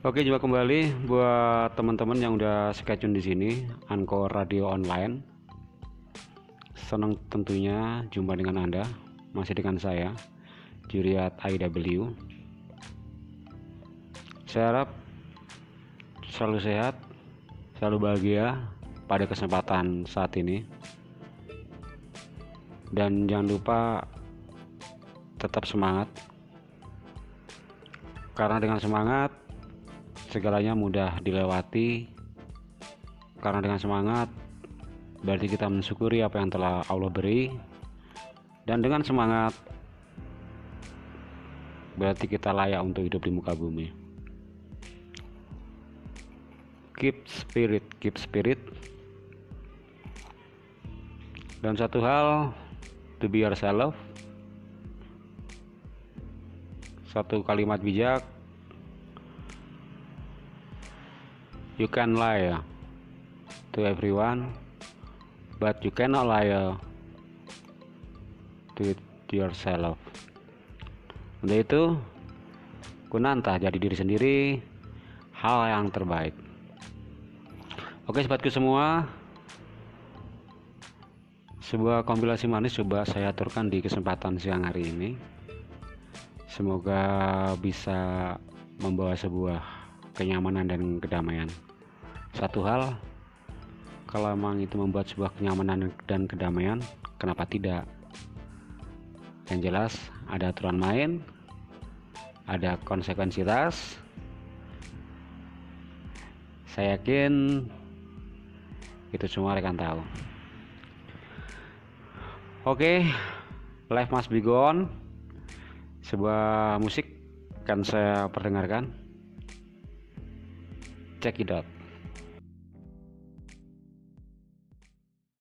Oke, jumpa kembali buat teman-teman yang udah sketch di sini, Anchor Radio Online. Senang tentunya jumpa dengan Anda, masih dengan saya, Juriat IW. Saya harap selalu sehat, selalu bahagia pada kesempatan saat ini. Dan jangan lupa tetap semangat. Karena dengan semangat segalanya mudah dilewati. Karena dengan semangat berarti kita mensyukuri apa yang telah Allah beri. Dan dengan semangat berarti kita layak untuk hidup di muka bumi. Keep spirit keep spirit. Dan satu hal to be yourself. Satu kalimat bijak You can lie to everyone, but you cannot lie to yourself. Untuk itu, kunanta jadi diri sendiri, hal yang terbaik. Oke, sobatku semua, sebuah kompilasi manis coba saya aturkan di kesempatan siang hari ini. Semoga bisa membawa sebuah kenyamanan dan kedamaian satu hal kalau memang itu membuat sebuah kenyamanan dan kedamaian kenapa tidak? Yang jelas ada aturan main ada konsekuensi ras. Saya yakin itu semua rekan tahu. Oke live must be gone sebuah musik akan saya perdengarkan. Check it out